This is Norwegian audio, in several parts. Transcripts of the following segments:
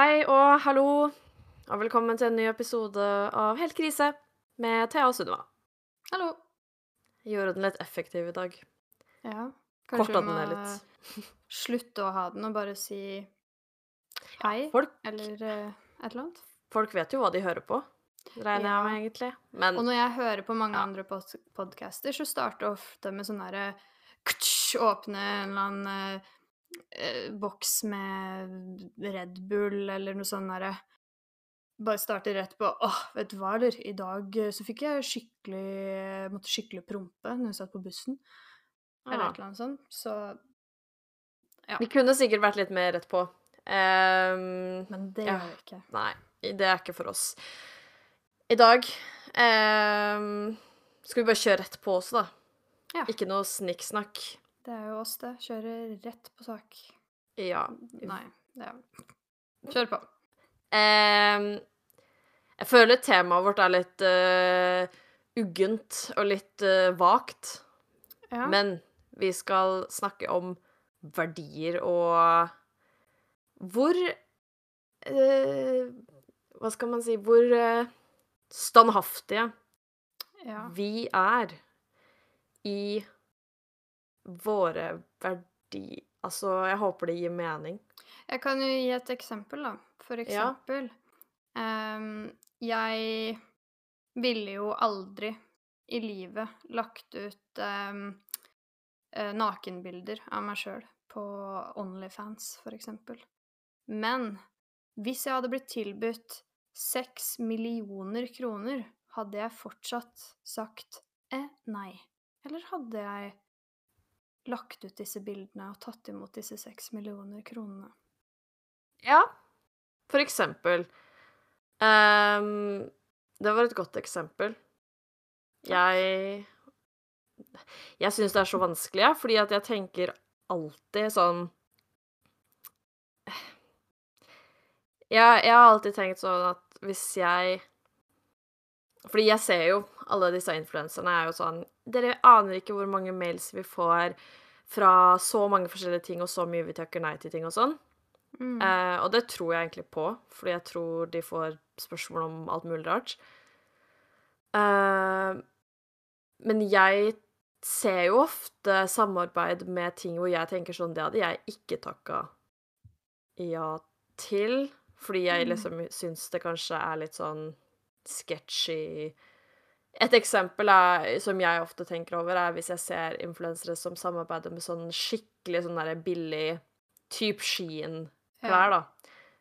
Hei og hallo, og velkommen til en ny episode av Helt krise med Thea og Sunniva. Hallo. Jeg gjorde den litt effektiv i dag. Ja. Korta Kanskje vi må litt. slutte å ha den og bare si hei, Folk, eller uh, et eller annet. folk vet jo hva de hører på, regner jeg Ja. med, egentlig. Men Og når jeg hører på mange Ja. andre pod podcaster, så starter ofte med sånn derre Åpne en eller annen eh, eh, boks med Red Bull eller noe sånt derre Bare starter rett på åh, vet du hva, eller? I dag eh, så fikk jeg skikkelig Måtte skikkelig prompe når jeg satt på bussen. Eller ja. et eller annet sånt. Så Vi kunne sikkert vært litt mer rett på. Um, Men det Ja. gjør jeg ikke. nei, det er ikke for oss. I dag um, skal vi bare kjøre rett på også, da. Ja. Ikke noe snikksnakk. Det er jo oss, det. Kjører rett på sak. Ja. Nei, er Kjør på. Um, jeg føler temaet vårt er litt uh, uggent og litt uh, vagt. Ja. Men vi skal snakke om verdier og hvor uh, Hva skal man si Hvor standhaftige ja. vi er i våre verdier Altså, jeg håper det gir mening. Jeg kan jo gi et eksempel, da. For Ja. eksempel ehm, Jeg ville jo aldri i livet lagt ut eh, nakenbilder av meg sjøl på Onlyfans, for eksempel. Men hvis jeg hadde blitt tilbudt seks millioner kroner, hadde jeg fortsatt sagt eh, nei? Eller hadde jeg lagt ut disse bildene og tatt imot disse seks millioner kronene? Ja, for eksempel. Um, det var et godt eksempel. Jeg Jeg syns det er så vanskelig, ja, fordi at jeg tenker alltid sånn jeg, jeg har alltid tenkt sånn at hvis jeg Fordi jeg ser jo alle disse influenserne er jo sånn Dere aner ikke hvor mange mails vi får fra så mange forskjellige ting, og så mye vi takker nei til ting og sånn. Mm. Eh, og det tror jeg egentlig på, fordi jeg tror de får spørsmål om alt mulig rart. Eh, men jeg ser jo ofte samarbeid med ting hvor jeg tenker sånn Det hadde jeg ikke takka ja til, fordi jeg Mm. liksom syns det kanskje er litt sånn sketchy Et eksempel er, som jeg ofte tenker over, er hvis jeg ser influensere som samarbeider med sånn skikkelig sånn derre billig type Skien-klær, da.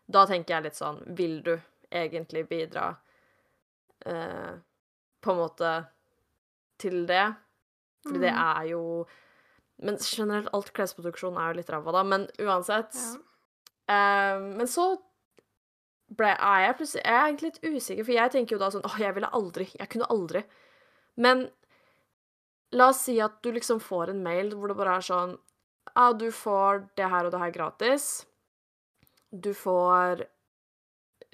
Da tenker jeg litt sånn Vil du egentlig bidra eh, på en måte til det? Fordi det Mm. er jo Men generelt, alt klesproduksjon er jo litt ræva, da. Men uansett Ja. eh, Men så ble, er jeg plutselig Jeg er egentlig litt usikker, for jeg tenker jo da sånn Å, jeg ville aldri. Jeg kunne aldri. Men la oss si at du liksom får en mail hvor det bare er sånn Ja, du får det her og det her gratis. Du får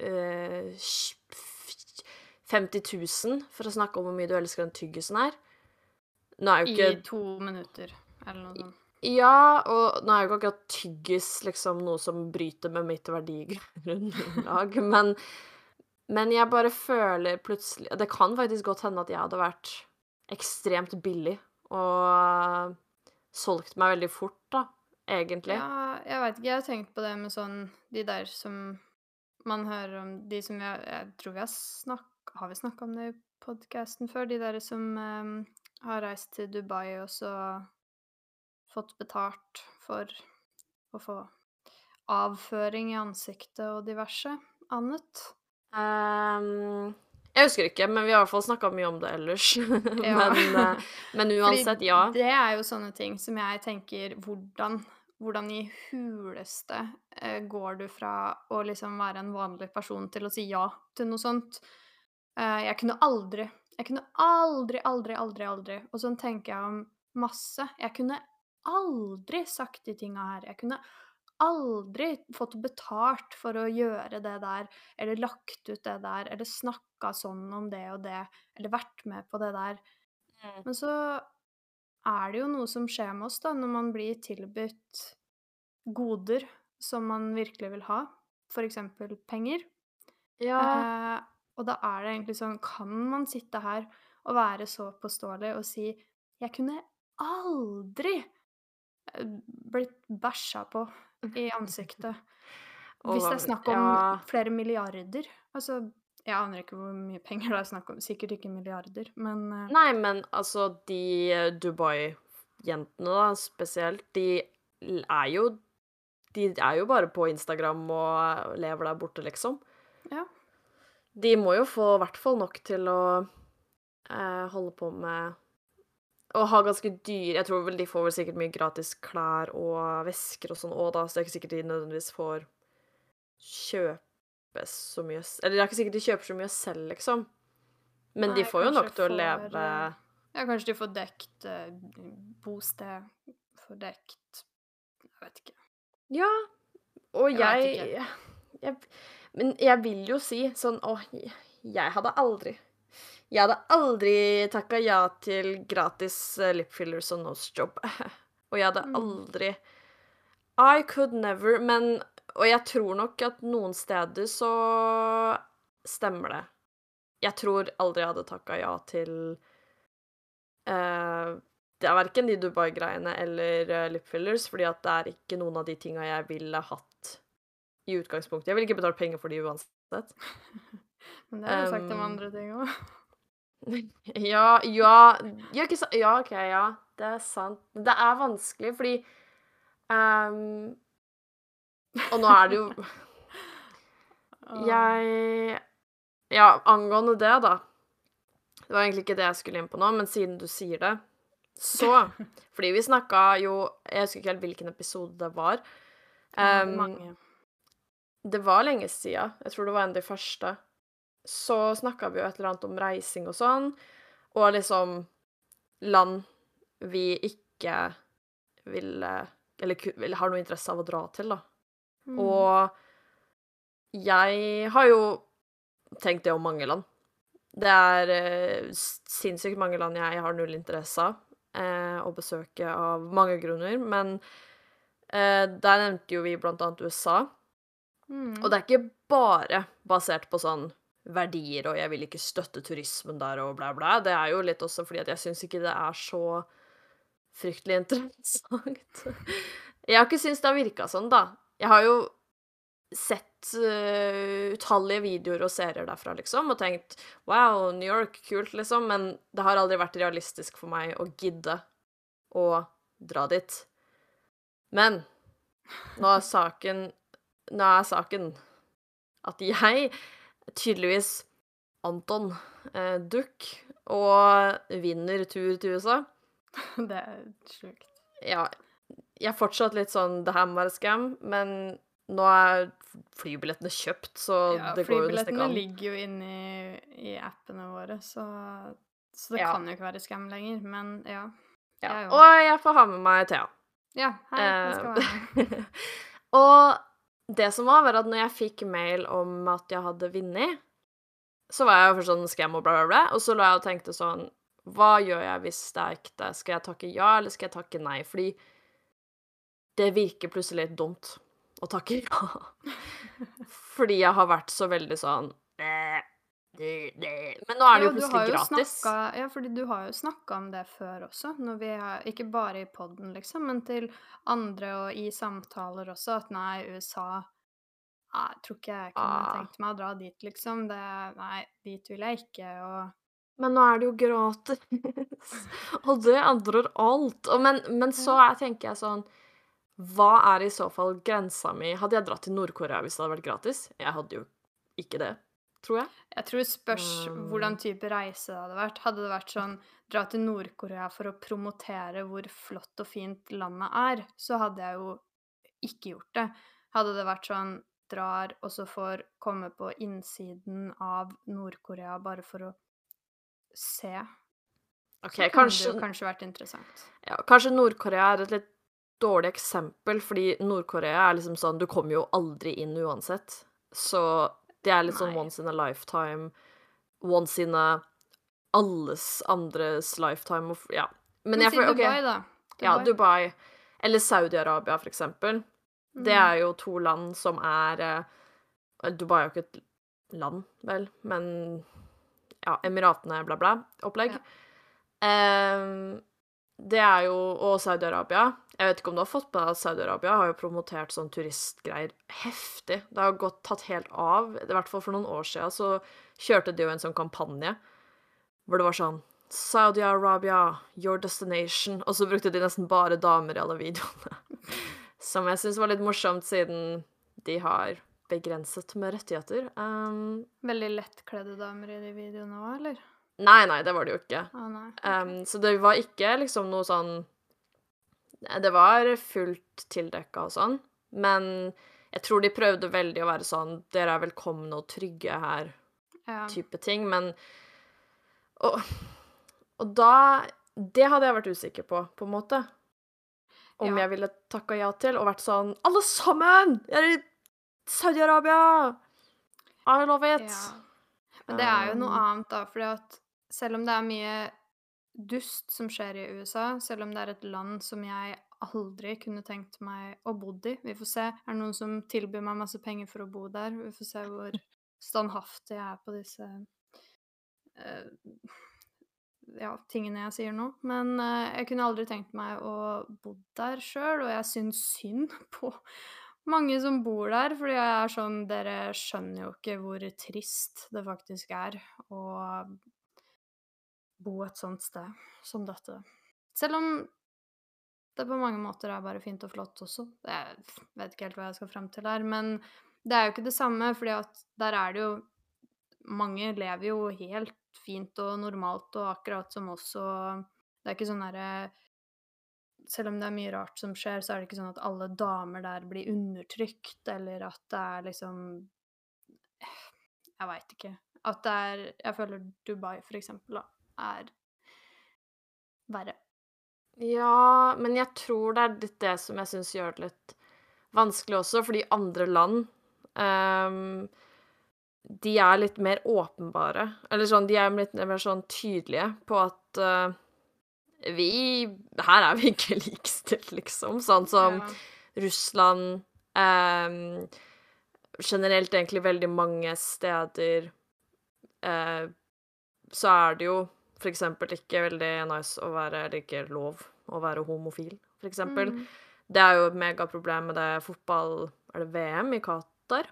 eh, 50 000 for å snakke om hvor mye du elsker den tyggisen her. Nå er jo I to minutter, eller noe sånt. Ja, og nå er jo ikke akkurat tyggis liksom noe som bryter med mitt verdigrunnlag, men Men jeg bare føler plutselig Det kan faktisk godt hende at jeg hadde vært ekstremt billig og solgt meg veldig fort, da, egentlig. Ja, jeg veit ikke. Jeg har tenkt på det med sånn De der som man hører om De som har Jeg tror vi har snakka Har vi snakka om det i podkasten før? De der som um, har reist til Dubai og så fått betalt for å få avføring i ansiktet og diverse annet. Um, jeg husker ikke, men vi har i hvert fall snakka mye om det ellers. Ja. men, eh, men uansett, Fordi ja. Det er jo sånne ting som jeg tenker Hvordan, hvordan i huleste eh, går du fra å liksom være en vanlig person til å si ja til noe sånt? Eh, jeg kunne aldri Jeg kunne aldri, aldri, aldri, aldri Og sånn tenker jeg om masse. Jeg kunne aldri sagt de tinga her. Jeg kunne aldri fått betalt for å gjøre det der, eller lagt ut det der, eller snakka sånn om det og det, eller vært med på det der. Mm. Men så er det jo noe som skjer med oss da, når man blir tilbudt goder som man virkelig vil ha. eksempel penger. Ja. Eh, og da er det egentlig sånn Kan man sitte her og være så påståelig og si 'Jeg kunne aldri blitt bæsja på i ansiktet'. Hvis det er snakk om ja. flere milliarder. Altså, jeg aner ikke hvor mye penger det er snakk om. Sikkert ikke milliarder, men eh, Nei, men altså, de eh, Dubai-jentene, da, spesielt, de er jo De er jo bare på Instagram og lever der borte, liksom. ja. De må jo få i hvert fall nok til å eh, holde på med Å ha ganske dyr Jeg tror vel de får vel sikkert mye gratis klær og vesker og sånn òg, da, så det er ikke sikkert de nødvendigvis får kjøpe så mye Eller det er ikke sikkert de kjøper så mye selv, liksom. Men de får jo nok til å leve eh, Ja, kanskje de får dekt uh, bosted, får dekt Jeg vet ikke. Ja, og Jeg jeg, jeg Men jeg vil jo si sånn Å, jeg hadde aldri Jeg hadde aldri takka ja til gratis eh, lip fillers og nose job. Og jeg hadde Mm. aldri I could never Men Og jeg tror nok at noen steder så stemmer det. Jeg tror aldri jeg hadde takka ja til uh, Det er verken de Dubai-greiene eller uh, lip fillers, fordi at det er ikke noen av de tinga jeg ville hatt i utgangspunktet. Jeg ville ikke betalt penger for de uansett. Men det har du sagt om andre ting òg. Ja, ja Ja, sa ja OK, ja. Det er sant. Det er vanskelig, fordi um, Og nå er det jo Jeg Ja, angående det, da. Det var egentlig ikke det jeg skulle inn på nå, men siden du sier det, så Fordi vi snakka jo Jeg husker ikke helt hvilken episode det var. Um, det var lenge siden. Jeg tror det var en av de første. Så snakka vi jo et eller annet om reising og sånn, og liksom land vi ikke ville Eller har noe interesse av å dra til, da. Mm. Og jeg har jo tenkt det om mange land. Det er eh, sinnssykt mange land jeg har null interesse av eh, å besøke av mange grunner, men eh, der nevnte jo vi blant annet USA. Mm. Og det er ikke bare basert på sånn verdier og 'jeg vil ikke støtte turismen der' og bla, bla. Det er jo litt også fordi at jeg syns ikke det er så fryktelig interessant. Jeg har ikke syntes det har virka sånn, da. Jeg har jo sett uh, utallige videoer og serier derfra, liksom, og tenkt 'wow, New York, kult', liksom, men det har aldri vært realistisk for meg å gidde å dra dit. Men nå er saken Nå er saken at jeg tydeligvis Anton eh, Duck og vinner tur til USA. Det er sjukt. Ja, jeg er fortsatt litt sånn Det her må være scam, men nå er flybillettene kjøpt, så Ja, det går jo nesten ikke flybillettene ligger jo inni i appene våre, så, så det Ja. kan jo ikke være skam lenger. Men ja. Ja. jeg. Og jeg får ha med meg Thea. Ja, hei, jeg skal være med. Og det som var, var at når jeg fikk mail om at jeg hadde vunnet, så var jeg jo først sånn scam og bla, bla, bla, og så lå jeg og tenkte sånn Hva gjør jeg hvis det er ekte? Skal jeg takke ja, eller skal jeg takke nei? Fordi det virker plutselig litt dumt å takke ja. Fordi jeg har vært så veldig sånn. Men nå er det jo plutselig gratis. Snakka, ja, fordi du har jo snakka om det før også, har, ikke bare i poden, liksom, men til andre og i samtaler også, at nei, USA jeg tror ikke jeg kunne Ah. tenkt meg å dra dit, liksom. Det, nei, dit vil jeg ikke, og Men nå er det jo gratis, og det endrer alt. Men, men så er, tenker jeg sånn Hva er i så fall grensa mi? Hadde jeg dratt til Nord-Korea hvis det hadde vært gratis? Jeg hadde jo ikke det, tror jeg. Jeg tror det spørs Mm. hvordan type reise det hadde vært. Hadde det vært sånn dra til Nord-Korea for å promotere hvor flott og fint landet er, så hadde jeg jo ikke gjort det. Hadde det vært sånn drar og så får komme på innsiden av Nord-Korea bare for å se, OK, så kunne kanskje, det jo kanskje vært interessant. ja, kanskje Nord-Korea er et litt dårlig eksempel, fordi Nord-Korea er liksom sånn Du kommer jo aldri inn uansett. Så det er litt sånn Nei. once in a lifetime. Once in a alles andres lifetime. of, Ja. Men jeg si føler OK. Dubai, da. Ja, Dubai. Eller Saudi-Arabia, for eksempel. Det Mm. er jo to land som er eh, Dubai er jo ikke et land, vel, men ja, Emiratene, bla, bla, opplegg. Ja. Um, det er jo Og Saudi-Arabia. Jeg vet ikke om du har fått med deg at Saudi-Arabia har jo promotert sånn turistgreier heftig. Det har gått tatt helt av. I hvert fall for noen år siden så kjørte de jo en sånn kampanje hvor det var sånn Saudi-Arabia, your destination. Og så brukte de nesten bare damer i alle videoene. Som jeg syns var litt morsomt, siden de har begrenset med rettigheter. Um, Veldig lettkledde damer i de videoene òg, eller? nei, nei, det var det jo ikke. Ah, nei. Um, så det var ikke liksom noe sånn Det var fullt tildekka og sånn, men jeg tror de prøvde veldig å være sånn Dere er velkomne og trygge her, Ja. type ting, men Og, og da Det hadde jeg vært usikker på, på en måte. Om Ja. jeg ville takka ja til, og vært sånn Alle sammen! Jeg er i Saudi-Arabia! I love it! Ja. Men det er jo noe Um, annet, da, fordi at selv om det er mye dust som skjer i USA, selv om det er et land som jeg aldri kunne tenkt meg å bo i Vi får se. Er det noen som tilbyr meg masse penger for å bo der? Vi får se hvor standhaftig jeg er på disse uh, ja, tingene jeg sier nå. Men uh, jeg kunne aldri tenkt meg å bo der sjøl, og jeg syns synd på mange som bor der, fordi jeg er sånn Dere skjønner jo ikke hvor trist det faktisk er å bo et sånt sted som dette. Selv om det på mange måter er bare fint og flott også. Jeg vet ikke helt hva jeg skal frem til her, men det er jo ikke det samme, fordi at der er det jo Mange lever jo helt fint og normalt og akkurat som oss, og det er ikke sånn derre selv om det er mye rart som skjer, så er det ikke sånn at alle damer der blir undertrykt, eller at det er liksom Jeg veit ikke. At det er Jeg føler Dubai, for eksempel, da, er verre. Ja, men jeg tror det er litt det som jeg syns gjør det litt vanskelig også, fordi andre land um, De er litt mer åpenbare. Eller sånn, de er litt mer sånn tydelige på at uh, vi Her er vi ikke likestilt, liksom. Sånn som Ja. Russland um, Generelt egentlig veldig mange steder uh, så er det jo for eksempel ikke veldig nice å være Eller ikke lov å være homofil, for eksempel. Mm. Det er jo et megaproblem med det fotball Er det VM i Qatar?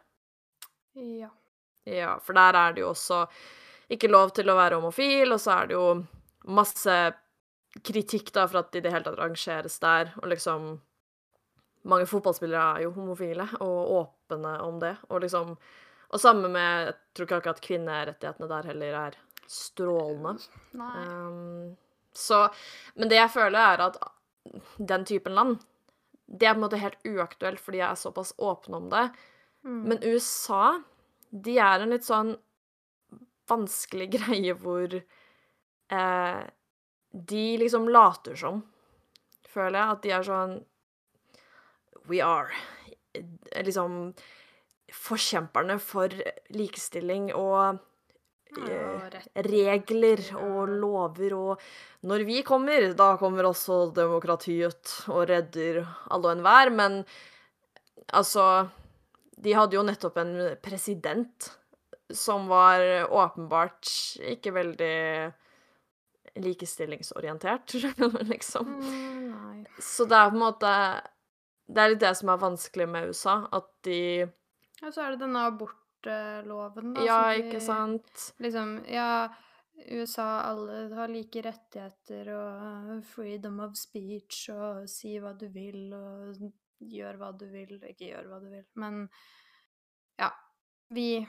Ja. Ja, for der er det jo også ikke lov til å være homofil, og så er det jo masse kritikk da for at de i det hele tatt rangeres der, og liksom Mange fotballspillere er jo homofile og åpne om det, og liksom Og samme med Jeg tror ikke akkurat kvinnerettighetene der heller er strålende. Um, så Men det jeg føler, er at den typen land Det er på en måte helt uaktuelt fordi jeg er såpass åpen om det. Mm. Men USA, de er en litt sånn vanskelig greie hvor eh, De liksom later som, føler jeg, at de er sånn We are liksom forkjemperne for likestilling og. Regler og lover, og når vi kommer, da kommer også demokratiet og redder alle og enhver, men altså De hadde jo nettopp en president som var åpenbart ikke veldig likestillingsorientert, liksom. Mm. Så det er på en måte Det er litt det som er vanskelig med USA, at de Og så er det denne abortloven, da. Ja, ikke sant? Liksom, ja, USA, alle har like rettigheter og freedom of speech og si hva du vil og gjør hva du vil, ikke gjør hva du vil. Men ja, vi,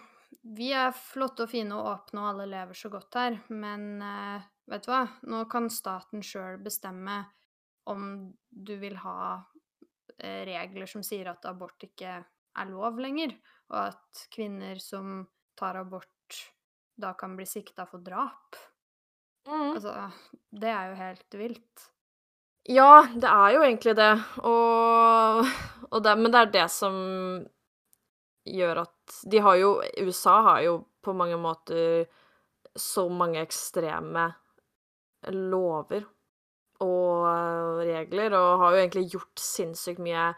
vi er flotte og fine og åpne, og alle lever så godt her. Men eh, vet du hva, nå kan staten sjøl bestemme om du vil ha eh, regler som sier at abort ikke er lov lenger, og at kvinner som tar abort, da kan bli sikta for drap. Mm. Altså, det er jo helt vilt. Ja, det er jo egentlig det, og, og det, men det er det som gjør at De har jo USA har jo på mange måter så mange ekstreme lover og regler, og har jo egentlig gjort sinnssykt mye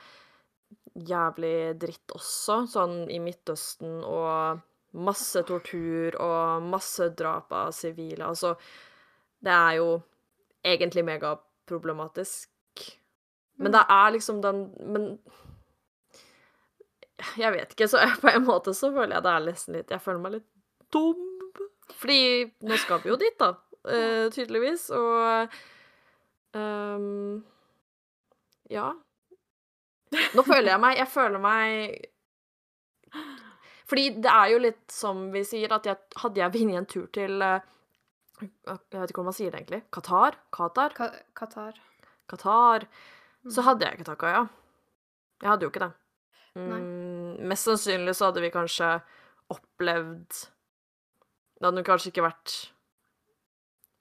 jævlig dritt også, sånn i Midtøsten, og masse tortur og masse drap av sivile. Altså, det er jo egentlig megaproblematisk. Men det er liksom den Men jeg vet ikke, så på en måte så føler jeg det er nesten litt Jeg føler meg litt dum. Fordi nå skal vi jo dit, da. Uh, tydeligvis. Og um, Ja. Nå føler jeg meg Jeg føler meg Fordi det er jo litt som vi sier, at jeg, hadde jeg vunnet en tur til uh, Jeg vet ikke hvordan man sier det egentlig. Qatar? Qatar? Ka Qatar. Qatar. Så Mm. hadde jeg ikke takka ja. Jeg hadde jo ikke det. Mm, mest sannsynlig så hadde vi kanskje opplevd Det hadde nok kanskje ikke vært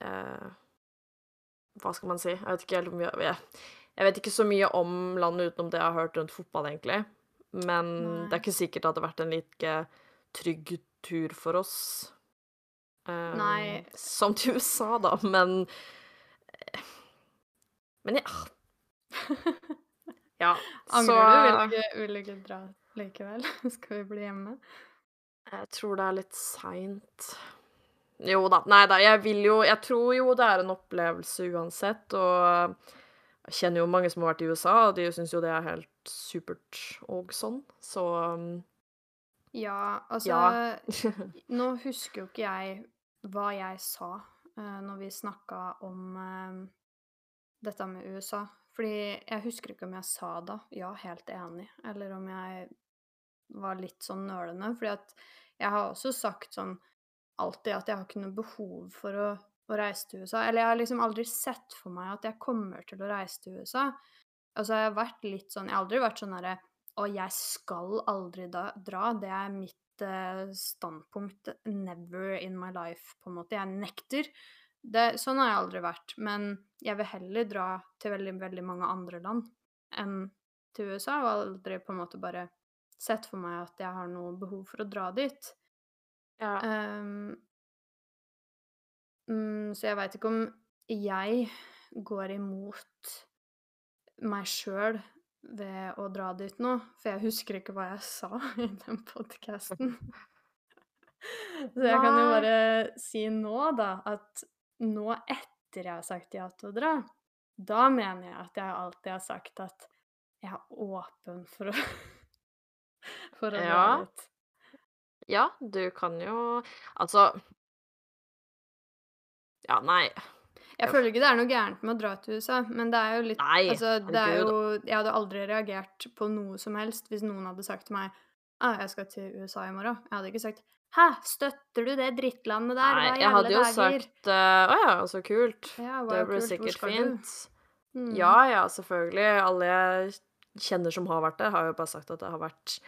eh, Hva skal man si? Jeg vet ikke helt hvor mye jeg, jeg vet ikke så mye om landet utenom det jeg har hørt rundt fotball, egentlig. Men Nei. det er ikke sikkert det hadde vært en like trygg tur for oss. um, Nei. Som til USA, da, men Men ja. Ja, Angrer så? Vil du vil ikke dra likevel? Skal vi bli hjemme? Jeg tror det er litt seint. Jo da. Nei da, jeg vil jo Jeg tror jo det er en opplevelse uansett, og jeg kjenner jo mange som har vært i USA, og de syns jo det er helt supert og sånn, så um, Ja, altså Ja. Nå husker jo ikke jeg hva jeg sa uh, når vi snakka om uh, dette med USA. Fordi jeg husker ikke om jeg sa da 'ja, helt enig', eller om jeg var litt sånn nølende. Fordi at jeg har også sagt sånn alltid at jeg har ikke noe behov for å, å reise til USA. Eller jeg har liksom aldri sett for meg at jeg kommer til å reise til USA. Altså, jeg har vært litt sånn Jeg har aldri vært sånn derre og jeg skal aldri da, dra. Det er mitt eh, standpunkt. Never in my life, på en måte. Jeg nekter. Det, sånn har jeg aldri vært. Men jeg vil heller dra til veldig, veldig mange andre land enn til USA. Og aldri på en måte bare sett for meg at jeg har noe behov for å dra dit. ja. Ehm, mm, så jeg veit ikke om jeg går imot meg sjøl ved å dra dit nå, for jeg husker ikke hva jeg sa i den podkasten. Så jeg kan jo bare si nå, da, at nå etter jeg har sagt ja til å dra, da mener jeg at jeg alltid har sagt at jeg er åpen for å For å dra Ja. dit. ja, du kan jo Altså Ja, nei. Jeg føler ikke det er noe gærent med å dra til USA, men det er jo litt Nei, Altså, det er jo Jeg hadde aldri reagert på noe som helst hvis noen hadde sagt til meg ah, 'Jeg skal til USA i morgen'. Jeg hadde ikke sagt 'Hæ, støtter du det drittlandet der? Nei, jeg hadde jo dager?' sagt Å ja, så kult. Ja, Det blir sikkert fint. Mm. Ja ja, selvfølgelig. Alle jeg kjenner som har vært der, har jo bare sagt at det har vært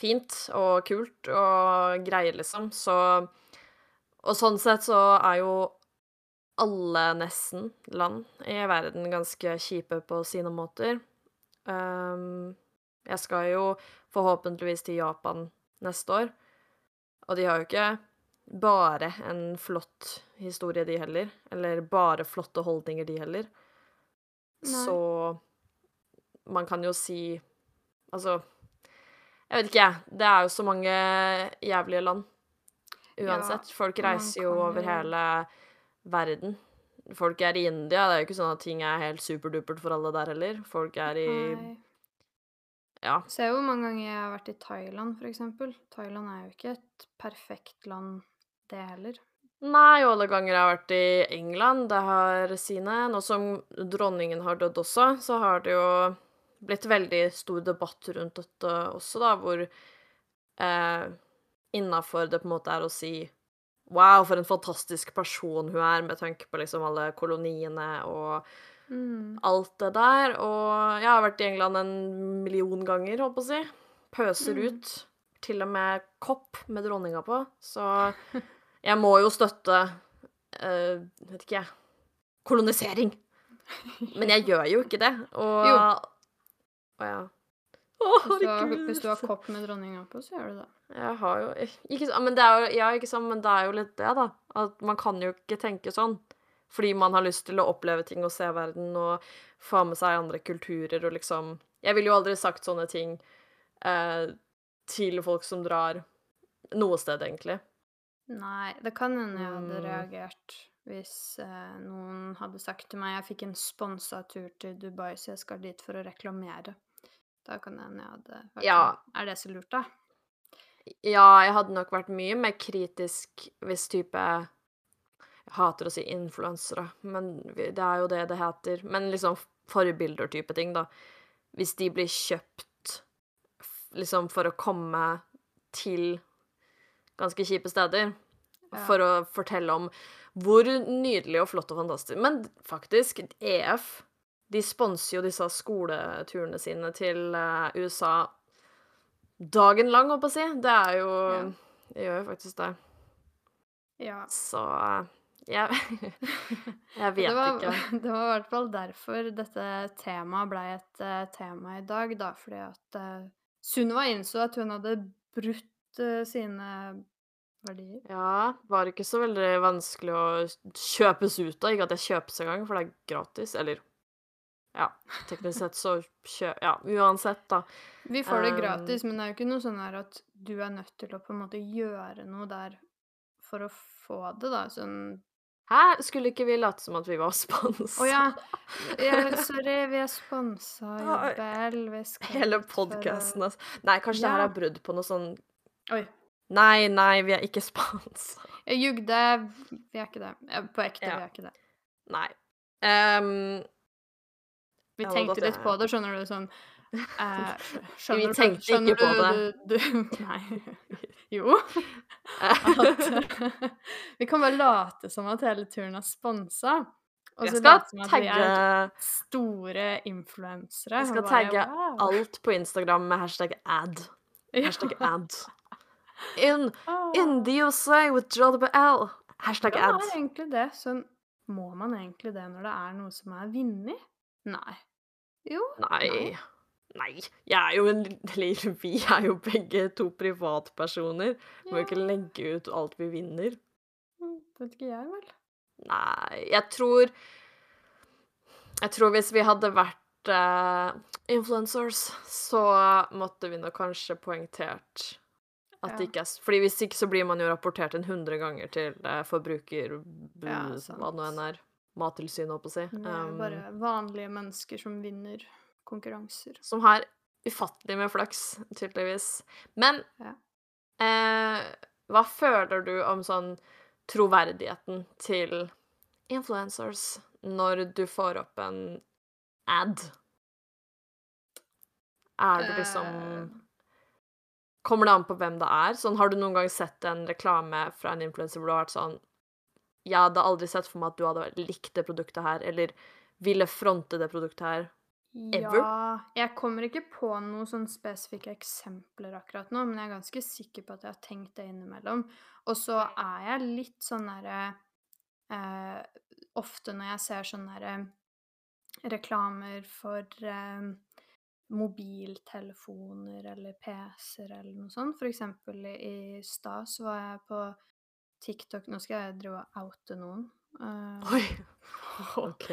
fint og kult og greier, liksom. Så Og sånn sett så er jo alle nesten land i verden ganske kjipe på sine måter. Um, jeg skal jo forhåpentligvis til Japan neste år, og de har jo ikke bare en flott historie, de heller. Eller bare flotte holdninger, de heller. Nei. Så man kan jo si Altså, jeg vet ikke, jeg. Det er jo så mange jævlige land. Uansett. Folk reiser jo over hele verden. Folk er i India. Det er jo ikke sånn at ting er helt superdupert for alle der heller. Folk er i Nei. Ja. Se hvor mange ganger jeg har vært i Thailand, for eksempel. Thailand er jo ikke et perfekt land, det heller. Nei, og alle ganger jeg har vært i England, det har sine. Nå som dronningen har dødd også, så har det jo blitt veldig stor debatt rundt dette også, da, hvor eh, innafor det på en måte er å si Wow, for en fantastisk person hun er, med tanke på liksom alle koloniene og Mm. alt det der. Og jeg har vært i England en million ganger, holdt på å si. Pøser Mm. ut. Til og med kopp med dronninga på. Så jeg må jo støtte uh, Vet ikke jeg Kolonisering. Men jeg gjør jo ikke det. Og Jo. og ja. Hvis du, har, hvis du har kopp med dronninga på, så gjør du det. Jeg har jo ikke, men det er jo, Ja, ikke sant, men det er jo litt det, da. At man kan jo ikke tenke sånn. Fordi man har lyst til å oppleve ting og se verden og få med seg andre kulturer og liksom Jeg ville jo aldri sagt sånne ting eh, til folk som drar noe sted, egentlig. Nei, det kan hende jeg hadde Mm. reagert hvis eh, noen hadde sagt til meg jeg fikk en sponsa tur til Dubai, så jeg skal dit for å reklamere. Da kan det hende jeg hadde vært Ja. sånn Er det så lurt, da? Ja, jeg hadde nok vært mye mer kritisk hvis type Jeg hater å si influensere, men det er jo det det heter. Men liksom forbilder-type ting, da. Hvis de blir kjøpt liksom for å komme til ganske kjipe steder. Ja. For å fortelle om hvor nydelig og flott og fantastisk Men faktisk, EF de sponser jo disse skoleturene sine til eh, USA dagen lang, holdt på å si. Det er jo Ja. De gjør jo faktisk det. Ja. Så eh, jeg Jeg vet det var, ikke. Det var i hvert fall derfor dette temaet ble et uh, tema i dag, da. Fordi at uh, Sunniva innså at hun hadde brutt uh, sine verdier. Ja, var ikke så veldig vanskelig å kjøpes ut av. Ikke at jeg kjøpes engang, for det er gratis. Eller ja, teknisk sett så kjø... Ja, uansett, da. Vi får det Um, gratis, men det er jo ikke noe sånn her at du er nødt til å på en måte gjøre noe der for å få det, da. Sånn Hæ? Skulle ikke vi late som at vi var sponsa? Å ja. ja! Sorry, vi er sponsa, i Bell, Vi skal Hele podkasten, altså. Nei, kanskje det her er brudd på noe sånn Oi. Nei, nei, vi er ikke sponsa. Jeg jugde. Vi er ikke det. På ekte, Ja. vi er ikke det. Nei. Ehm, Vi Ja, tenkte godt, litt på det, skjønner du, sånn eh, skjønner Vi tenkte ikke skjønner på du- Du, nei. Jo. At, vi kan bare late som at hele turen er sponsa. Og så late som at vi tagge er store influensere. Jeg skal bare, tagge wow. alt på Instagram med hashtag ad. Ja. Hashtag ad. In, Ah. in the USA with Jolly L. Hashtag Ja, ad. det er egentlig det. Sånn, må man egentlig det når det er noe som er vunnet? Nei. Jo. Nei. Nei. Jeg er jo en Eller vi er jo begge to privatpersoner. Må jo ikke legge ut alt vi vinner. Det Vet ikke jeg, vel. Nei, jeg tror Jeg tror hvis vi hadde vært uh, influencers, så måtte vi nok kanskje poengtert at det ikke er Fordi hvis ikke så blir man jo rapportert en hundre ganger til uh, forbruker... b- Ja, hva det nå enn er. Mattilsynet, holdt på å si. Vi er Um, bare vanlige mennesker som vinner konkurranser. som har ufattelig med flaks, tydeligvis. Men Ja. eh, hva føler du om sånn troverdigheten til influencers når du får opp en ad? Er det liksom Eh, Kommer det an på hvem det er? Sånn, har du noen gang sett en reklame fra en influenser hvor du har vært sånn Jeg hadde aldri sett for meg at du hadde likt det produktet her, eller ville fronte det produktet her. Ever? Ja Jeg kommer ikke på noen sånn spesifikke eksempler akkurat nå, men jeg er ganske sikker på at jeg har tenkt det innimellom. Og så er jeg litt sånn derre eh, Ofte når jeg ser sånne derre reklamer for eh, mobiltelefoner eller PC-er eller noe sånt. For eksempel i, i stad så var jeg på TikTok Nå skal jeg drive og oute noen. Uh, Oi. OK.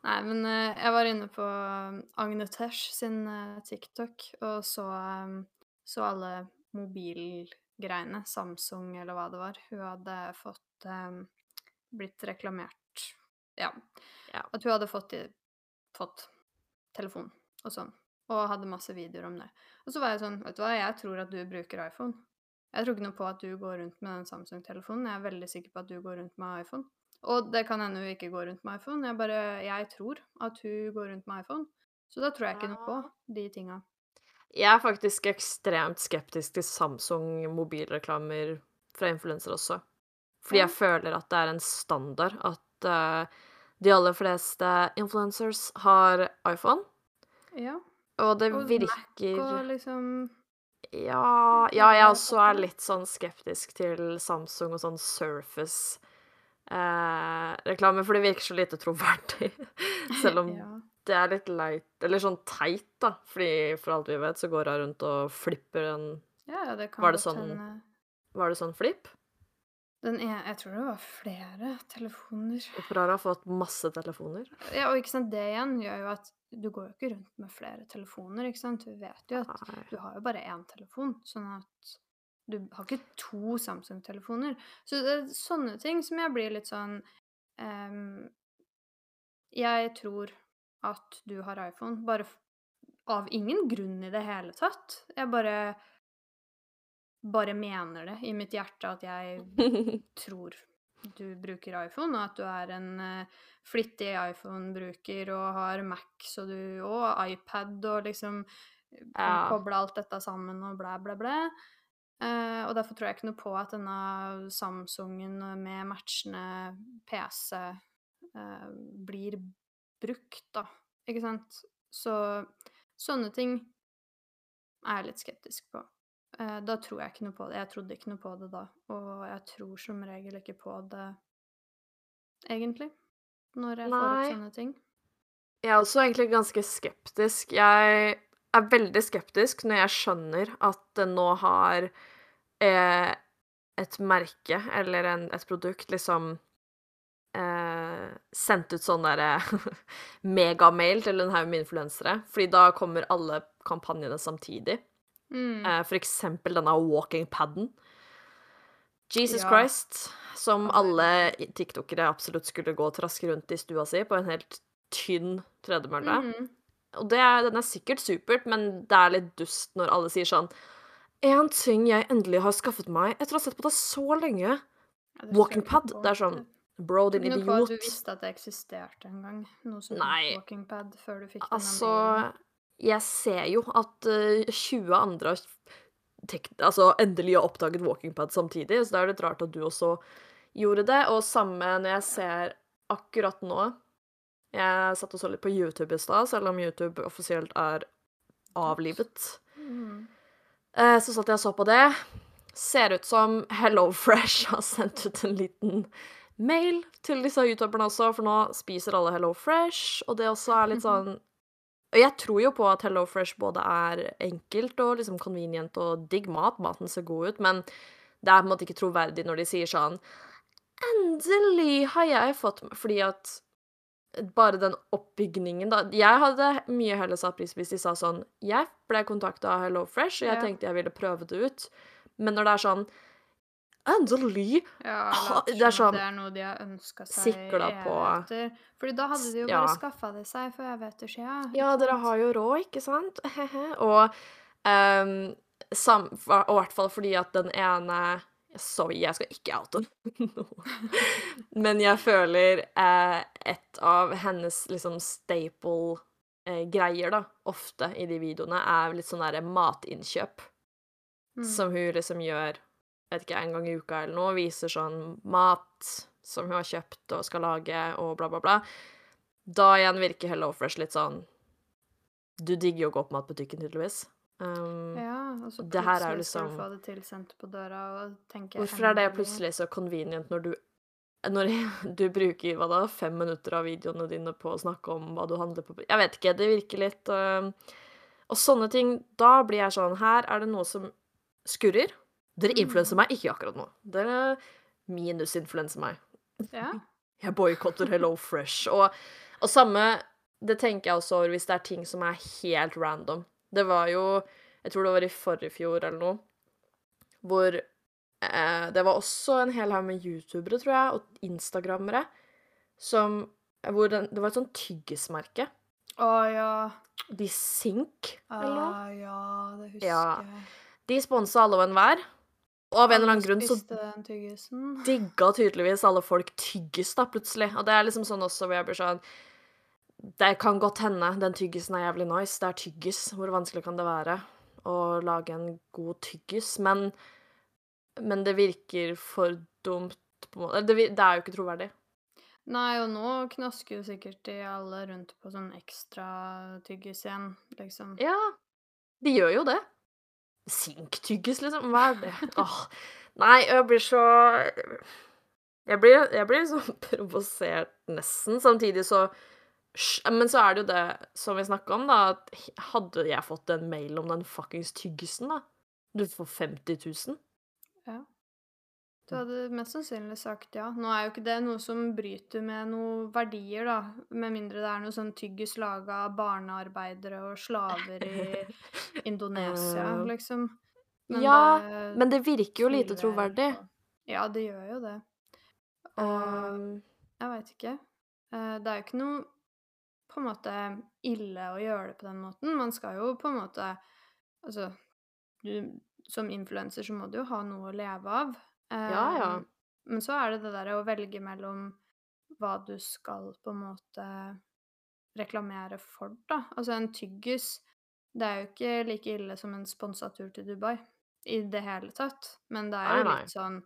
Nei, men uh, jeg var inne på um, Agne Tesh sin uh, TikTok og så, um, så alle mobilgreiene, Samsung eller hva det var. Hun hadde fått um, blitt reklamert Ja. Ja. At hun hadde fått, fått telefon og sånn. Og hadde masse videoer om det. Og så var jeg sånn, vet du hva, jeg tror at du bruker iPhone. Jeg tror ikke noe på at du går rundt med den Samsung-telefonen. Jeg er veldig sikker på at du går rundt med iPhone. Og det kan hende hun ikke går rundt med iPhone. Jeg bare, jeg tror at hun går rundt med iPhone. Så da tror jeg ikke noe på de tinga. Jeg er faktisk ekstremt skeptisk til Samsung mobilreklamer fra influensere også. Fordi jeg føler at det er en standard at uh, de aller fleste influencers har iPhone, Ja. og det virker Og Mac Og liksom Ja, ja, jeg også er litt sånn skeptisk til Samsung og sånn Surface-reklame, for det virker så lite troverdig. Selv om ja. det er litt leit, eller sånn teit, da. Fordi for alt vi vet, så går hun rundt og flipper en ja, det kan Var det sånn- hende. Var det sånn flipp? Den ene Jeg tror det var flere telefoner. Frara har fått masse telefoner. Ja, og ikke sant, det igjen gjør jo at du går jo ikke rundt med flere telefoner, ikke sant. Du vet jo at Nei. du har jo bare én telefon, sånn at du har ikke to Samsung-telefoner. Så det er sånne ting som jeg blir litt sånn um, Jeg tror at du har iPhone, bare av ingen grunn i det hele tatt. Jeg bare bare mener det i mitt hjerte at jeg tror du bruker iPhone, og at du er en eh, flittig iPhone-bruker og har Mac så du, og iPad og liksom kan Ja. koble alt dette sammen og blæ, blæ, blæ. Uh, og derfor tror jeg ikke noe på at denne Samsungen med matchende PC uh, blir brukt, da. Ikke sant? Så sånne ting er jeg litt skeptisk på. Eh, da tror jeg ikke noe på det. Jeg trodde ikke noe på det da, og jeg tror som regel ikke på det egentlig, når jeg får opp sånne ting. Jeg er også egentlig ganske skeptisk. Jeg er veldig skeptisk når jeg skjønner at det nå har eh, et merke eller en, et produkt liksom eh, sendt ut sånn derre megamail til en haug med influensere, fordi da kommer alle kampanjene samtidig. Mm. Eh, for eksempel denne walking paden. Jesus Ja. Christ, som alle tiktokere absolutt skulle gå og traske rundt i stua si på en helt tynn tredemølle. Mm. Og det er, den er sikkert supert, men det er litt dust når alle sier sånn En ting jeg endelig har skaffet meg etter å ha sett på det så lenge. Ja, Walking pad. Det er sånn Bro, din idiot. noe på at du visste at det eksisterte en gang, noe som Nei. walking pad, før du fikk den. Altså. Jeg ser jo at eh, 20 andre har tek altså, endelig har oppdaget walkingpad samtidig, så da er det litt rart at du også gjorde det. Og samme når jeg ser akkurat nå Jeg satt og så litt på YouTube i stad, selv om YouTube offisielt er avlivet. Mm. Eh, så satt jeg og så på det. Ser ut som HelloFresh har sendt ut en liten mail til disse youtuberne også, for nå spiser alle HelloFresh, og det også er litt sånn Og jeg tror jo på at HelloFresh både er enkelt og liksom convenient og digg mat, maten ser god ut, men det er på en måte ikke troverdig når de sier sånn Endelig har jeg fått Fordi at bare den oppbygningen, da Jeg hadde mye heller satt pris hvis de sa sånn Jeg ble kontakta av HelloFresh, og jeg Ja. tenkte jeg ville prøve det ut. Men når det er sånn Endelig! Ja, Ah, det er sånn det er noe de har ønska seg sikla på- evigheter. Fordi da hadde de jo Ja. bare skaffa det seg for evigheter sia. Ja, dere har jo råd, ikke sant? og um, sam, og i hvert fall fordi at den ene Sorry, jeg skal ikke oute noe. Men jeg føler eh, et av hennes liksom staple eh, da, ofte i de videoene, er litt sånn derre matinnkjøp. Mm. Som hun liksom gjør, vet ikke, en gang i uka eller noe. Viser sånn mat som hun har kjøpt og skal lage, og bla, bla, bla. Da igjen virker Hello Fresh litt sånn Du digger jo å gå på matbutikken, tydeligvis. Um, Ja, og så plutselig skal du liksom- få det tilsendt på døra og tenke Hvorfor er det plutselig så convenient når du når du bruker hva da, fem minutter av videoene dine på å snakke om hva du handler på Jeg vet ikke, det virker litt um, Og sånne ting, da blir jeg sånn Her er det noe som skurrer. Dere influenser meg ikke akkurat nå. Dere minusinfluenser meg. Ja. Jeg boikotter Hello Fresh. Og, og samme Det tenker jeg også over hvis det er ting som er helt random. Det var jo Jeg tror det var i forrige fjor eller noe, hvor eh, det var også en hel haug med youtubere, tror jeg, og instagrammere, som Hvor den, det var et sånt tyggismerke. Å ja. De Sink, eller noe. Å ja, det husker Ja. jeg. De sponsa alle og enhver. Og av en eller annen grunn så digga tydeligvis alle folk tyggis, da, plutselig. Og det er liksom sånn også hvor jeg blir sånn Det kan godt hende den tyggisen er jævlig nice. Det er tyggis. Hvor vanskelig kan det være å lage en god tyggis? Men, men det virker for dumt på en måte. Det, det er jo ikke troverdig. Nei, og nå knasker jo sikkert de alle rundt på sånn ekstra tyggis igjen, liksom. Ja, de gjør jo det. Sinktyggis, liksom. Hva er det? Åh. Nei, jeg blir så Jeg blir, jeg blir sånn provosert, nesten. Samtidig så Men så er det jo det som vi snakka om, da, at hadde jeg fått en mail om den fuckings tyggisen, da Du får 50 000. Ja. Du hadde mest sannsynlig sagt ja. Nå er jo ikke det noe som bryter med noen verdier, da, med mindre det er noe sånn tyggis laga av barnearbeidere og slaver i Indonesia, liksom. liksom. ja, det men det virker jo lite troverdig. Ja, det gjør jo det. Og Um, jeg veit ikke. Eh, Det er jo ikke noe på en måte ille å gjøre det på den måten. Man skal jo på en måte Altså, du som influenser så må du jo ha noe å leve av. ja, ja. Um, men så er det det derre å velge mellom hva du skal på en måte reklamere for, da. Altså en tyggis, det er jo ikke like ille som en sponsa tur til Dubai i det hele tatt. Men det er jo Nei, nei. litt sånn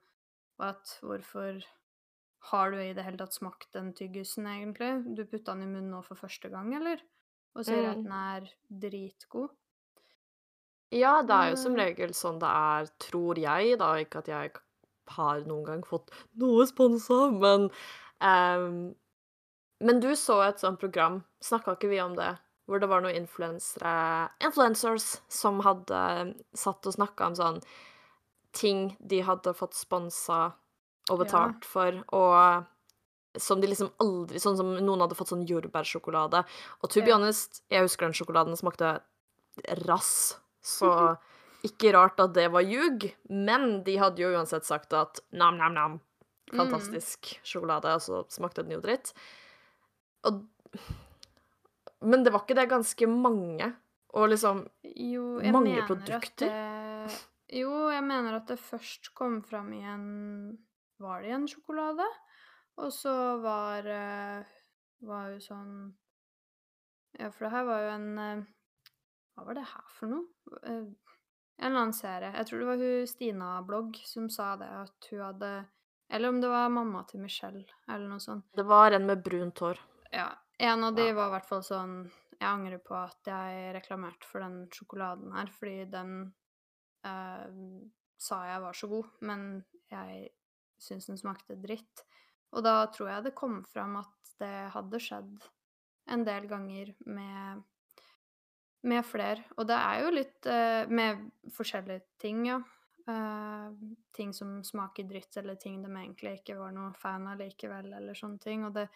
at hvorfor har du i det hele tatt smakt den tyggisen, egentlig? Du putta den i munnen nå for første gang, eller? Og sier at Mm. den er dritgod. Ja, det er jo som Eh, regel sånn det er, tror jeg, da. Ikke at jeg har noen gang fått noe sponsa, men um, Men du så et sånt program, snakka ikke vi om det? Hvor det var noen influencers som hadde satt og snakka om sånn ting de hadde fått sponsa og ja. betalt for, og som de liksom aldri Sånn som noen hadde fått sånn jordbærsjokolade. Og to be Ja. honest, jeg husker den sjokoladen smakte rass, så ikke rart at det var ljug. Men de hadde jo uansett sagt at nam-nam-nam, Mm. fantastisk sjokolade, og så smakte den jo dritt. Og Men det var ikke det ganske mange? Og liksom Jo, mange produkter? det Jo, jeg mener at det først kom fram i en Var det i en sjokolade? Og så var eh, Var jo sånn Ja, for det her var jo en eh, Hva var det her for noe? En eller annen serie. Jeg tror det var hun Stina-blogg som sa det, at hun hadde Eller om det var mamma til Michelle, eller noe sånt. Det var en med brunt hår. Ja. En av de Ja. var i hvert fall sånn Jeg angrer på at jeg reklamerte for den sjokoladen her, fordi den eh, sa jeg var så god, men jeg syns den smakte dritt. Og da tror jeg det kom fram at det hadde skjedd en del ganger med med flere. Og det er jo litt uh, med forskjellige ting, ja. Uh, ting som smaker dritt, eller ting de egentlig ikke var noe fan av likevel, eller sånne ting. Og det,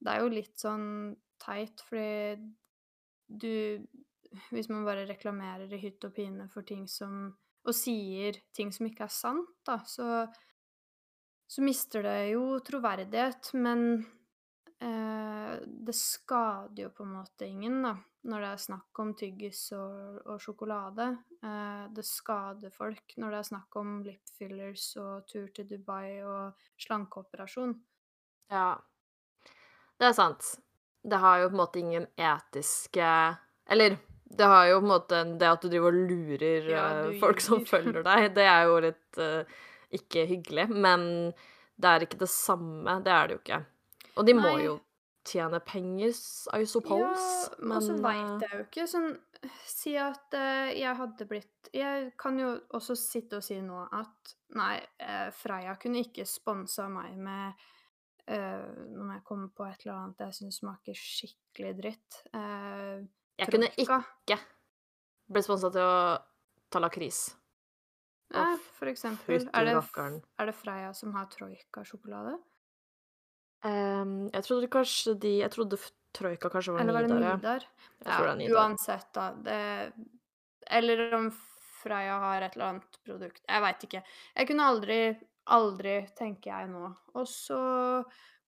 det er jo litt sånn teit, fordi du Hvis man bare reklamerer i hytt og pine for ting som Og sier ting som ikke er sant, da, så så mister det jo troverdighet, men det skader jo på en måte ingen, da, når det er snakk om tyggis og, og sjokolade. Eh, det skader folk når det er snakk om lip fillers og tur til Dubai og slankeoperasjon. Ja. Det er sant. Det har jo på en måte ingen etiske Eller det har jo på en måte Det at du driver og lurer Ja, eh, folk som følger deg, det er jo litt uh, ikke hyggelig. Men det er ikke det samme. Det er det jo ikke. Og de må Nei. jo tjene penger, I suppose, Ja, men og så eh, veit jeg jo ikke sånn Si at eh, jeg hadde blitt Jeg kan jo også sitte og si nå at nei, eh, Freia kunne ikke sponsa meg med eh, Når jeg kommer på et eller annet jeg syns smaker skikkelig dritt. Eh, Jeg kunne ikke blitt sponsa til å ta lakris. Eh, for eksempel. Er det, er det Freia som har troika-sjokolade? Ehm, jeg trodde kanskje de Jeg trodde Troika kanskje var Eller var det Nidar. ja. Nidar? Det Nidar. Uansett, da. Det, eller om Freya har et eller annet produkt. Jeg veit ikke. Jeg kunne aldri, aldri, tenker jeg nå. Og så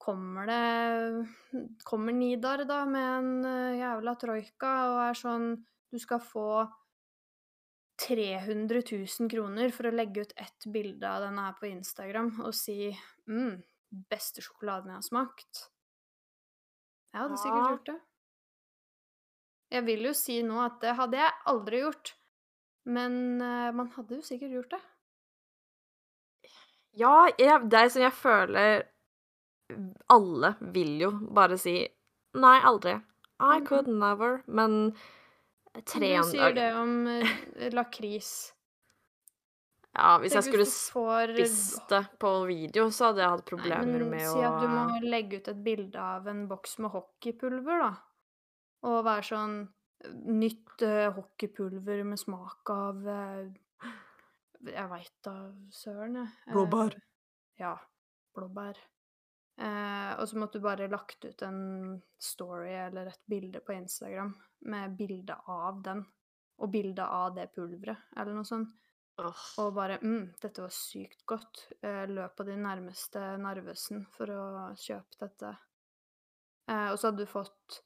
kommer det Kommer Nidar, da, med en eh, jævla troika og er sånn Du skal få 300 000 kroner for å legge ut ett bilde av denne her på Instagram og si mm, beste sjokoladen jeg har smakt. Jeg hadde sikkert gjort det. Jeg vil jo si nå at det hadde jeg aldri gjort. Men eh, man hadde jo sikkert gjort det. Ja, jeg, det er som jeg føler Alle vil jo bare si Nei, aldri. I Mhm. could never. Men Du 300 sier det om eh, lakris. Ja, hvis jeg skulle får spist det på video, så hadde jeg hatt Nei, men med si at du må legge ut et bilde av en boks med hockeypulver, da. Og være sånn Nytt uh, hockeypulver med smak av uh, Jeg veit da søren, jeg. Uh, Blåbær. ja, blåbær. Eh, og så måtte du bare lagt ut en story eller et bilde på Instagram med bilde av den, og bilde av det pulveret, eller noe sånt. Åh. Og bare mm, 'Dette var sykt godt'. Eh, løp på din nærmeste Narvesen for å kjøpe dette. Eh, og så hadde du fått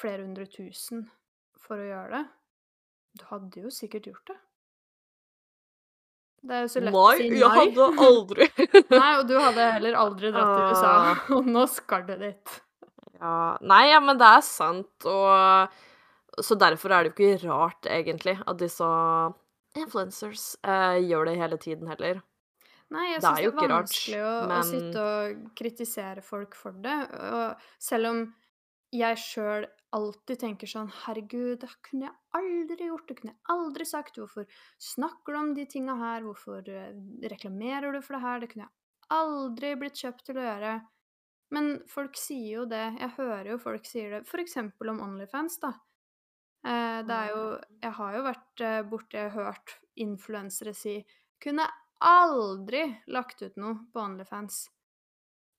flere hundre tusen for å gjøre det. Du hadde jo sikkert gjort det. Det er jo så lett å si nei. jeg hadde aldri Nei, og du hadde heller aldri dratt til USA, Ah. og nå skal du dit. Ja, nei, ja, men det er sant, og så derfor er det jo ikke rart, egentlig, at disse influencers uh, gjør det hele tiden heller. Nei, jeg Det er det er vanskelig rart, å, å sitte og kritisere folk for det. Og selv om jeg sjøl alltid tenker sånn Herregud, det kunne jeg aldri gjort. Det kunne jeg aldri sagt. Hvorfor snakker du om de tinga her? Hvorfor eh, reklamerer du for det her? Det kunne jeg aldri blitt kjøpt til å gjøre. Men folk sier jo det. Jeg hører jo folk sier det. Eksempel om Onlyfans, da. Eh, det er jo Jeg har jo vært borte borti hørt influensere si Kunne aldri lagt ut noe på Onlyfans.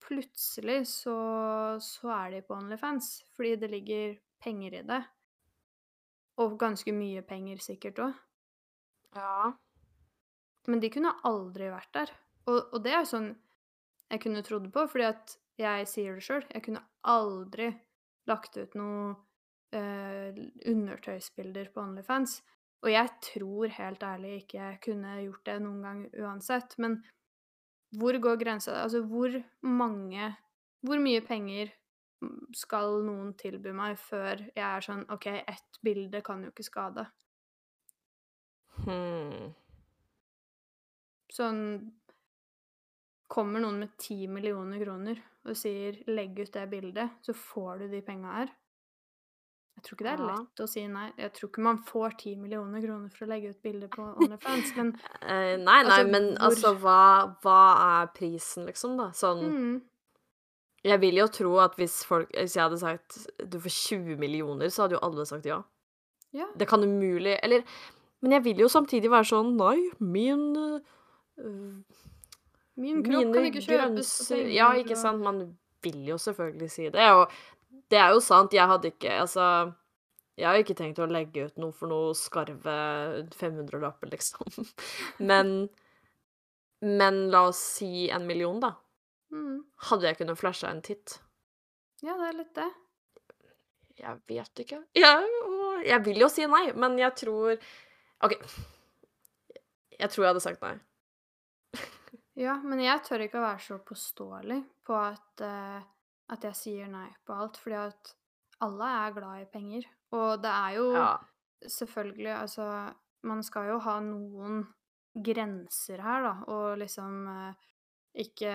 Plutselig så, så er de på Onlyfans, fordi det ligger penger i det. Og ganske mye penger sikkert òg. Ja. Men de kunne aldri vært der. Og, og det er sånn jeg kunne trodd på, fordi at jeg sier det sjøl. Jeg kunne aldri lagt ut noe eh, undertøysbilder på OnlyFans. Og jeg tror helt ærlig ikke jeg kunne gjort det noen gang uansett. Men hvor går grensa? Altså, hvor mange Hvor mye penger skal noen tilby meg før jeg er sånn OK, ett bilde kan jo ikke skade. Hmm. Sånn Kommer noen med ti millioner kroner og sier 'legg ut det bildet', så får du de penga her. Jeg tror ikke det er Ja. lett å si nei. Jeg tror ikke man får ti millioner kroner for å legge ut bilde på OnlyFans, men Eh, nei, nei, Altså, men hvor- altså, hva, hva er prisen, liksom, da? Sånn mm, Jeg vil jo tro at hvis folk Hvis jeg hadde sagt du får 20 millioner, så hadde jo alle sagt ja. Ja. Det kan umulig Eller Men jeg vil jo samtidig være sånn Nei, min øh, Min kropp kan ikke kjøpes. Ja, ikke sant? Man vil jo selvfølgelig si det, og det er jo sant. Jeg hadde ikke Altså jeg har ikke tenkt å legge ut noe for noe skarve 500-lapper, liksom. Men Men la oss si en million, da. Mm, Hadde jeg kunnet flasha en titt? ja, det er litt det. Jeg vet ikke. Jeg, jeg vil jo si nei, men jeg tror OK. Jeg tror jeg hadde sagt nei. Ja, men jeg tør ikke å være så påståelig på at, eh, at jeg sier nei på alt, fordi at alle er glad i penger. Og det er jo Ja. selvfølgelig Altså, man skal jo ha noen grenser her, da, og liksom eh, ikke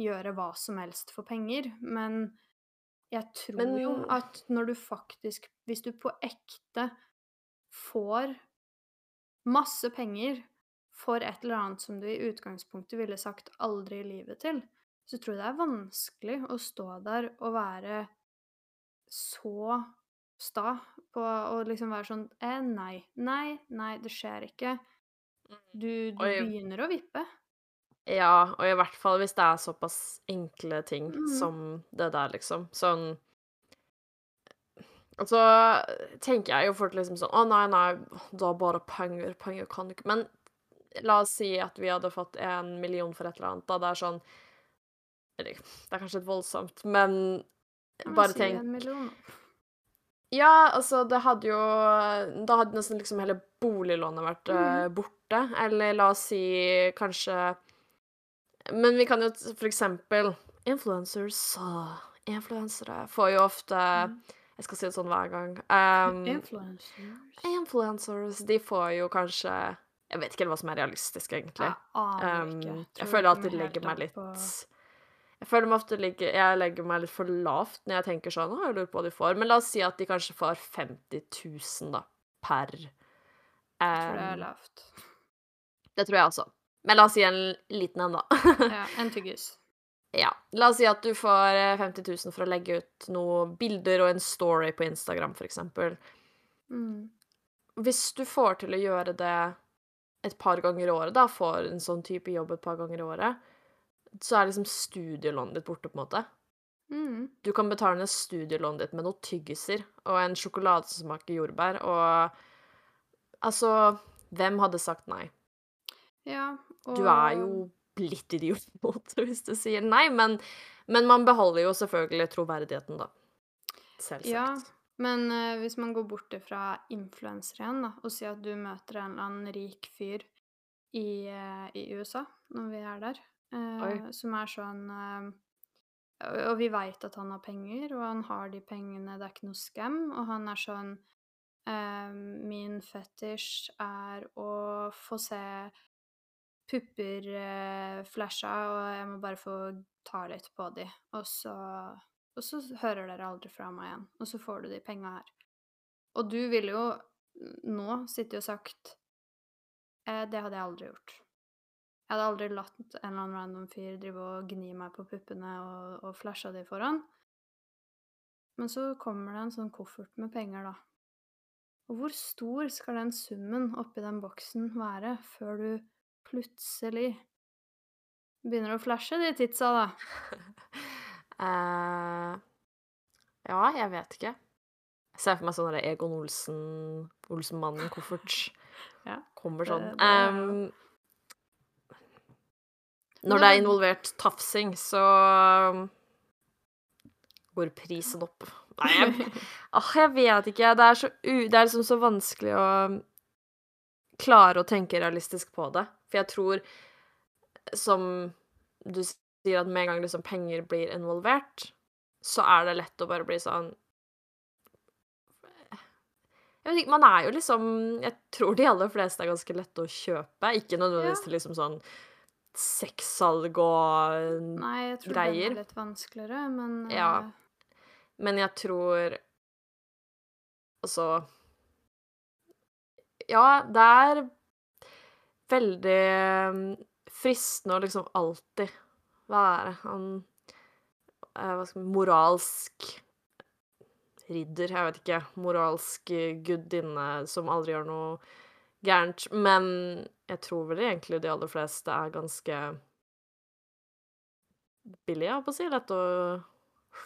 gjøre hva som helst for penger. Men jeg tror jo at når du faktisk Hvis du på ekte får masse penger for et eller annet som du i utgangspunktet ville sagt aldri i livet til, så tror jeg det er vanskelig å stå der og være så sta på å liksom være sånn eh, Nei, nei, nei, det skjer ikke. Du, du jeg, begynner å vippe. Ja, og i hvert fall hvis det er såpass enkle ting mm. som det der, liksom. Sånn Og så tenker jeg jo fort liksom sånn Å, nei, nei, er bare penger, penger kan du ikke Men la oss si at vi hadde fått en million for et eller annet, da. Det er sånn Eller, det er kanskje litt voldsomt, men bare si tenk million. Ja, altså, det hadde jo Da hadde nesten liksom hele boliglånet vært mm. borte. Eller la oss si kanskje Men vi kan jo for eksempel Influencers influensere får jo ofte Jeg skal si det sånn hver gang. Um, Influencers. influencers, de får jo kanskje Jeg vet ikke hva som er realistisk, egentlig. Jeg Um, jeg føler alltid legger meg litt Jeg føler meg ofte like, jeg legger meg litt for lavt når jeg tenker sånn jeg lurer på hva de får. Men la oss si at de kanskje får 50 000, da, per Jeg tror det er um, lavt. Det tror jeg også. Men la oss si en liten en, da. Ja, en tyggis. ja. La oss si at du får eh, 50 000 for å legge ut noen bilder og en story på Instagram, for eksempel. Mm. Hvis du får til å gjøre det et par ganger i året, da, får en sånn type jobb et par ganger i året, så er liksom studielånet ditt borte, på en måte. Mm. Du kan betale ned studielånet ditt med noen tyggiser og en sjokolade som smaker jordbær, og altså Hvem hadde sagt nei? Ja, og Du er jo litt idiot hvis du sier nei, men, men man beholder jo selvfølgelig troverdigheten, da. Selvsagt. Ja, men uh, hvis man går bort fra influenser igjen, da, og sier at du møter en eller annen rik fyr i, uh, i USA, når vi er der, Oi. som er sånn uh, og- vi veit at han har penger, og han har de pengene, det er ikke noe skam. og han er sånn uh, Min fetisj er å få se pupper flasha, og jeg må bare få ta litt på de, og så, og så hører dere aldri fra meg igjen, og så får du de penga her. Og du ville jo nå sittet og sagt Det hadde jeg aldri gjort. Jeg hadde aldri latt en eller annen random fyr drive og gni meg på puppene og, og flasha de foran. Men så kommer det en sånn koffert med penger, da. Og hvor stor skal den summen oppi den boksen være før du plutselig begynner å flashe de titsa, da? Eh, ja, jeg vet ikke. Jeg ser for meg sånn Egon Olsen, Olsenmannen-koffert. Ja, Kommer sånn. det det, Men når det er involvert tafsing, så går prisen opp. Nei, jeg, åh, jeg vet ikke. Det er, så u, det er liksom så vanskelig å klare å tenke realistisk på det. For jeg tror, som du sier, at med en gang liksom penger blir involvert, så er det lett å bare bli sånn Jeg vet ikke, man er jo liksom Jeg tror de aller fleste er ganske lette å kjøpe. Ikke nødvendigvis til liksom sånn sexsalg og Nei, jeg tror Greier. den er litt vanskeligere, men Ja. eh, Men jeg tror Altså Ja, det er veldig um, fristende å liksom alltid være han eh, Hva skal man Moralsk ridder, jeg vet ikke. Moralsk gudinne som aldri gjør noe gærent. Men jeg tror vel egentlig de aller fleste er ganske billige, jeg holdt på å si. Lett å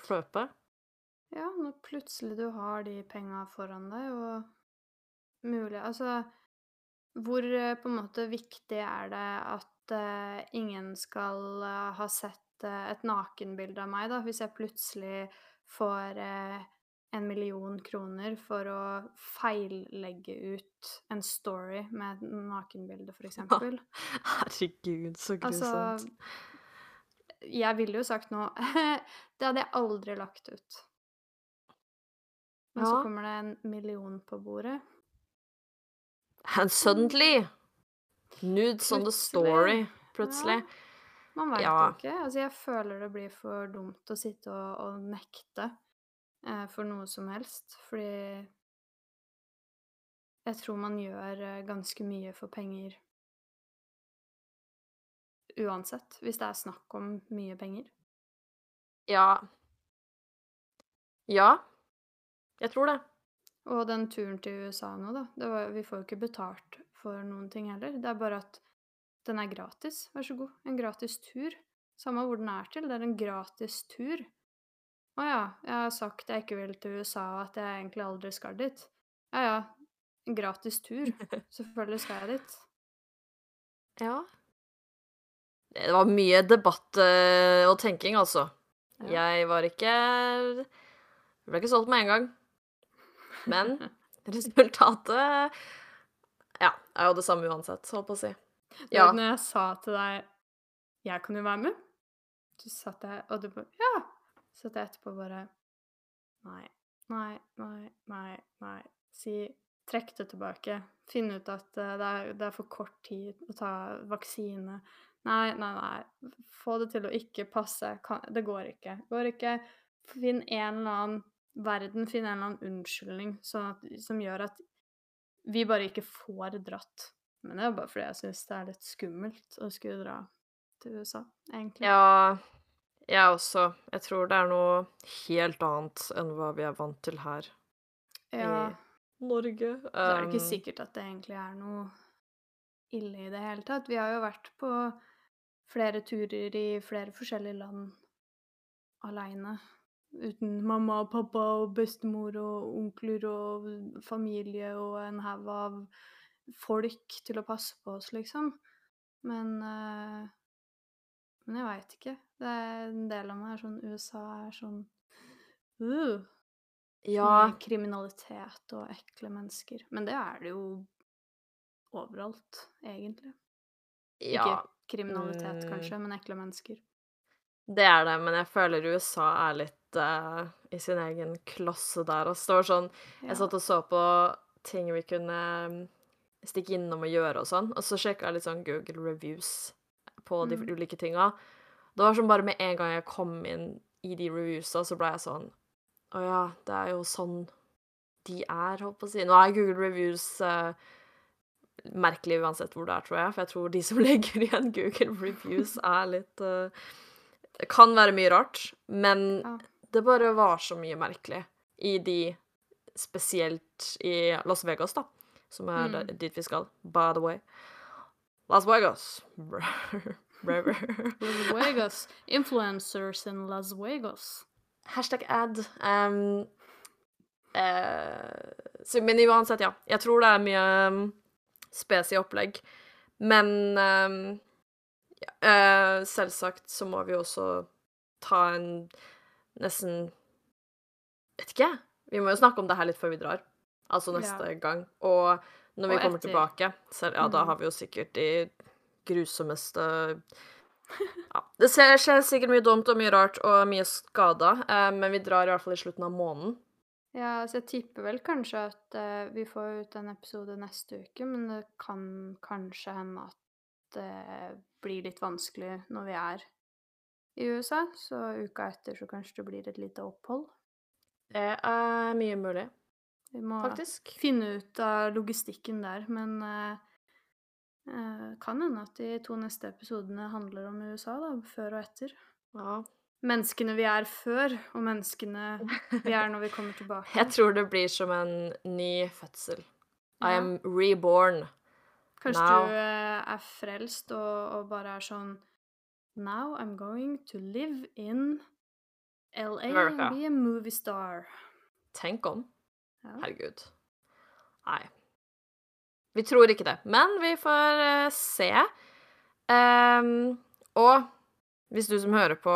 kjøpe. Ja, når plutselig du har de penga foran deg, og mulig Altså, hvor eh, på en måte viktig er det at uh, ingen skal uh, ha sett uh, et nakenbilde av meg, da, hvis jeg plutselig får eh, en million kroner for å feillegge ut en story med et nakenbilde, for eksempel? Herregud, så Altså, grusomt. jeg ville jo sagt noe Det hadde jeg aldri lagt ut. Men så kommer det en million på bordet. And suddenly Nudes on the story. Plutselig. Ja, man veit Ja. jo ikke. Altså, jeg føler det blir for dumt å sitte og, og nekte for noe som helst, fordi jeg tror man gjør eh, ganske mye for penger uansett, hvis det er snakk om mye penger. Ja. Ja. Jeg tror det. Og den turen til USA nå, da. Det var, vi får jo ikke betalt for noen ting heller. Det er bare at den er gratis. Vær så god. En gratis tur. Samme hvor den er til, det er en gratis tur. Å ja, jeg har sagt jeg ikke vil til USA, og at jeg egentlig aldri skal dit. Ja ja, en gratis tur. Selvfølgelig skal jeg dit. Ja. Det var mye debatt eh, og tenking, altså. Ja. Jeg var ikke Jeg ble ikke solgt med en gang. Men resultatet Ja, er jo det samme uansett, holdt på å si. Ja. Når jeg sa til deg 'Jeg kan jo være med', så satt jeg Og du bare 'Ja'. Så at jeg etterpå bare Nei, nei, nei, nei, nei. Si Trekk det tilbake. Finn ut at eh, det er, det er for kort tid å ta vaksine. Nei, nei, nei. Få det til å ikke passe. Kan, det går ikke. Går ikke. Finn en eller annen verden, finn en eller annen unnskyldning sånn at, som gjør at vi bare ikke får dratt. Men det er bare fordi jeg syns det er litt skummelt å skulle dra til USA, egentlig. Ja, jeg også. Jeg tror det er noe helt annet enn hva vi er vant til her Ja, i Norge. så er det ikke Um, sikkert at det egentlig er noe ille i det hele tatt. Vi har jo vært på flere turer i flere forskjellige land aleine. Uten mamma og pappa og bestemor og onkler og familie og en haug av folk til å passe på oss, liksom. Men eh, Men jeg veit ikke. Det er en del av meg er sånn USA er sånn uh, Ja, kriminalitet og ekle mennesker. Men det er det jo overalt, egentlig. ja, Ikke kriminalitet, mm. kanskje, men ekle mennesker. det er det, men jeg føler USA er litt uh, i sin egen klosse der. Og det var sånn Jeg satt og så på ting vi kunne mm, stikke innom og gjøre og sånn, og så sjekka jeg litt sånn Google reviews på de Mm. ulike tinga. Det var sånn bare med en gang jeg kom inn i de reviewsa, så ble jeg sånn Å ja, det er jo sånn de er, holdt på å si. Nå er Google reviews uh, merkelig uansett hvor det er, tror jeg, for jeg tror de som legger igjen Google reviews, er litt uh, kan være mye rart, men Ja. det bare var så mye merkelig i de Spesielt i Las Vegas, da, som er Mm. dit vi skal, by the way. Las Vegas. Las Vegas. Influencers in Las Vegas. Hashtag ad. Um, uh, så, men uansett, ja. Jeg tror det er mye um, spes i opplegg. Men um, ja, uh, selvsagt så må vi også ta en nesten Vet ikke. Vi må jo snakke om det her litt før vi drar. Altså neste Ja. gang. Og når vi Og kommer tilbake, selv, ja, da Mm. har vi jo sikkert de grusomste ja, Det skjer sikkert mye dumt og mye rart og mye skada, eh, men vi drar i hvert fall i slutten av måneden. Ja, så jeg tipper vel kanskje at eh, vi får ut en episode neste uke, men det kan kanskje hende at det blir litt vanskelig når vi er i USA. Så uka etter så kanskje det blir et lite opphold. Det er mye mulig, Vi må faktisk. finne ut av logistikken der, men eh, eh, kan hende at de to neste episodene handler om USA, da, før og etter. Ja. Menneskene vi er før, og menneskene vi er når vi kommer tilbake. Jeg tror det blir som en ny fødsel. I am reborn. Kanskje Now. du eh, er frelst og, og bare er sånn Now I'm going to live in LA America. and be a movie star. Tenk om. Ja. Herregud. Nei. Vi tror ikke det, men vi får eh, se. Um, og hvis du som hører på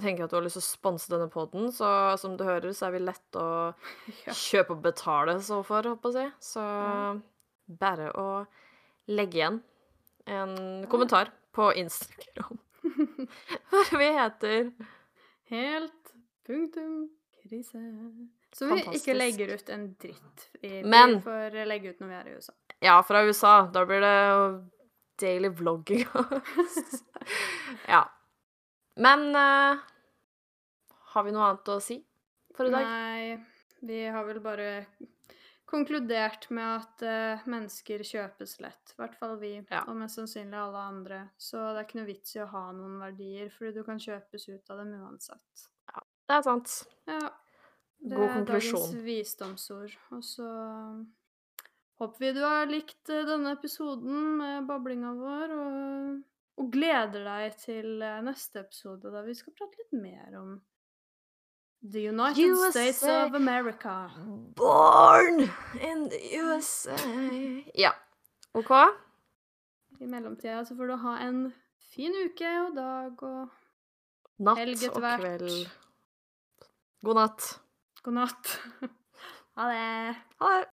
tenker at du har lyst til å sponse denne poden, så som du hører, så er vi lett å Ja. kjøpe og betale så for, holdt på å si. Så Ja. bare å legge igjen en kommentar på Instagram. Hva vi heter Helt punktum krise. Så vi Fantastisk. ikke legger ut en dritt. Vi, Men- får legge ut når vi er i USA. Ja, fra USA. Da blir det daily vlogging. ja. Men uh, har vi noe annet å si for i dag? Nei, vi har vel bare konkludert med at uh, mennesker kjøpes lett. I hvert fall vi, Ja. og mest sannsynlig alle andre. Så det er ikke noe vits i å ha noen verdier, fordi du kan kjøpes ut av dem uansett. Ja, Det er sant. Ja, det God er dagens visdomsord. Og så håper vi du har likt eh, denne episoden med bablinga vår, og, og gleder deg til eh, neste episode, da vi skal prate litt mer om The United States of America. Born in the USA. Ja. OK? I mellomtida så får du ha en fin uke og dag og Natt helg etter og kveld. God natt. God natt. ha det. Ha det.